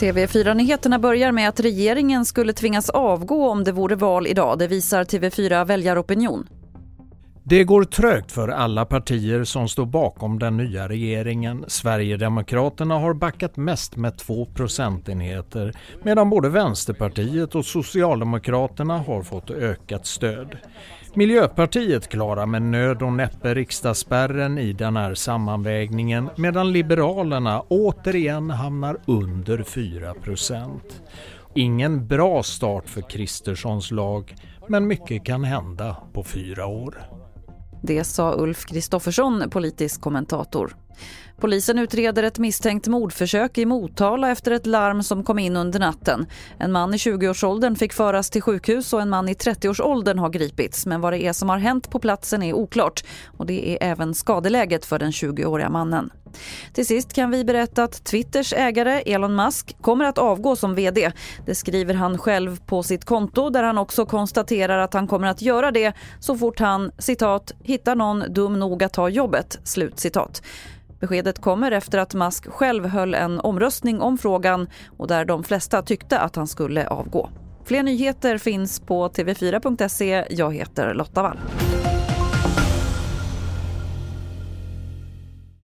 TV4-nyheterna börjar med att regeringen skulle tvingas avgå om det vore val idag. Det visar TV4 Väljaropinion. Det går trögt för alla partier som står bakom den nya regeringen. Sverigedemokraterna har backat mest med 2 procentenheter medan både Vänsterpartiet och Socialdemokraterna har fått ökat stöd. Miljöpartiet klarar med nöd och näppe riksdagsspärren i den här sammanvägningen medan Liberalerna återigen hamnar under 4 procent. Ingen bra start för Kristerssons lag men mycket kan hända på fyra år. Det sa Ulf Kristoffersson, politisk kommentator. Polisen utreder ett misstänkt mordförsök i Motala efter ett larm som kom in under natten. En man i 20-årsåldern fick föras till sjukhus och en man i 30-årsåldern har gripits. Men vad det är som har hänt på platsen är oklart och det är även skadeläget för den 20-åriga mannen. Till sist kan vi berätta att Twitters ägare Elon Musk kommer att avgå som vd. Det skriver han själv på sitt konto där han också konstaterar att han kommer att göra det så fort han citat hittar någon dum nog att ta jobbet. Slut citat. Beskedet kommer efter att Musk själv höll en omröstning om frågan och där de flesta tyckte att han skulle avgå. Fler nyheter finns på tv4.se. Jag heter Lotta Wall.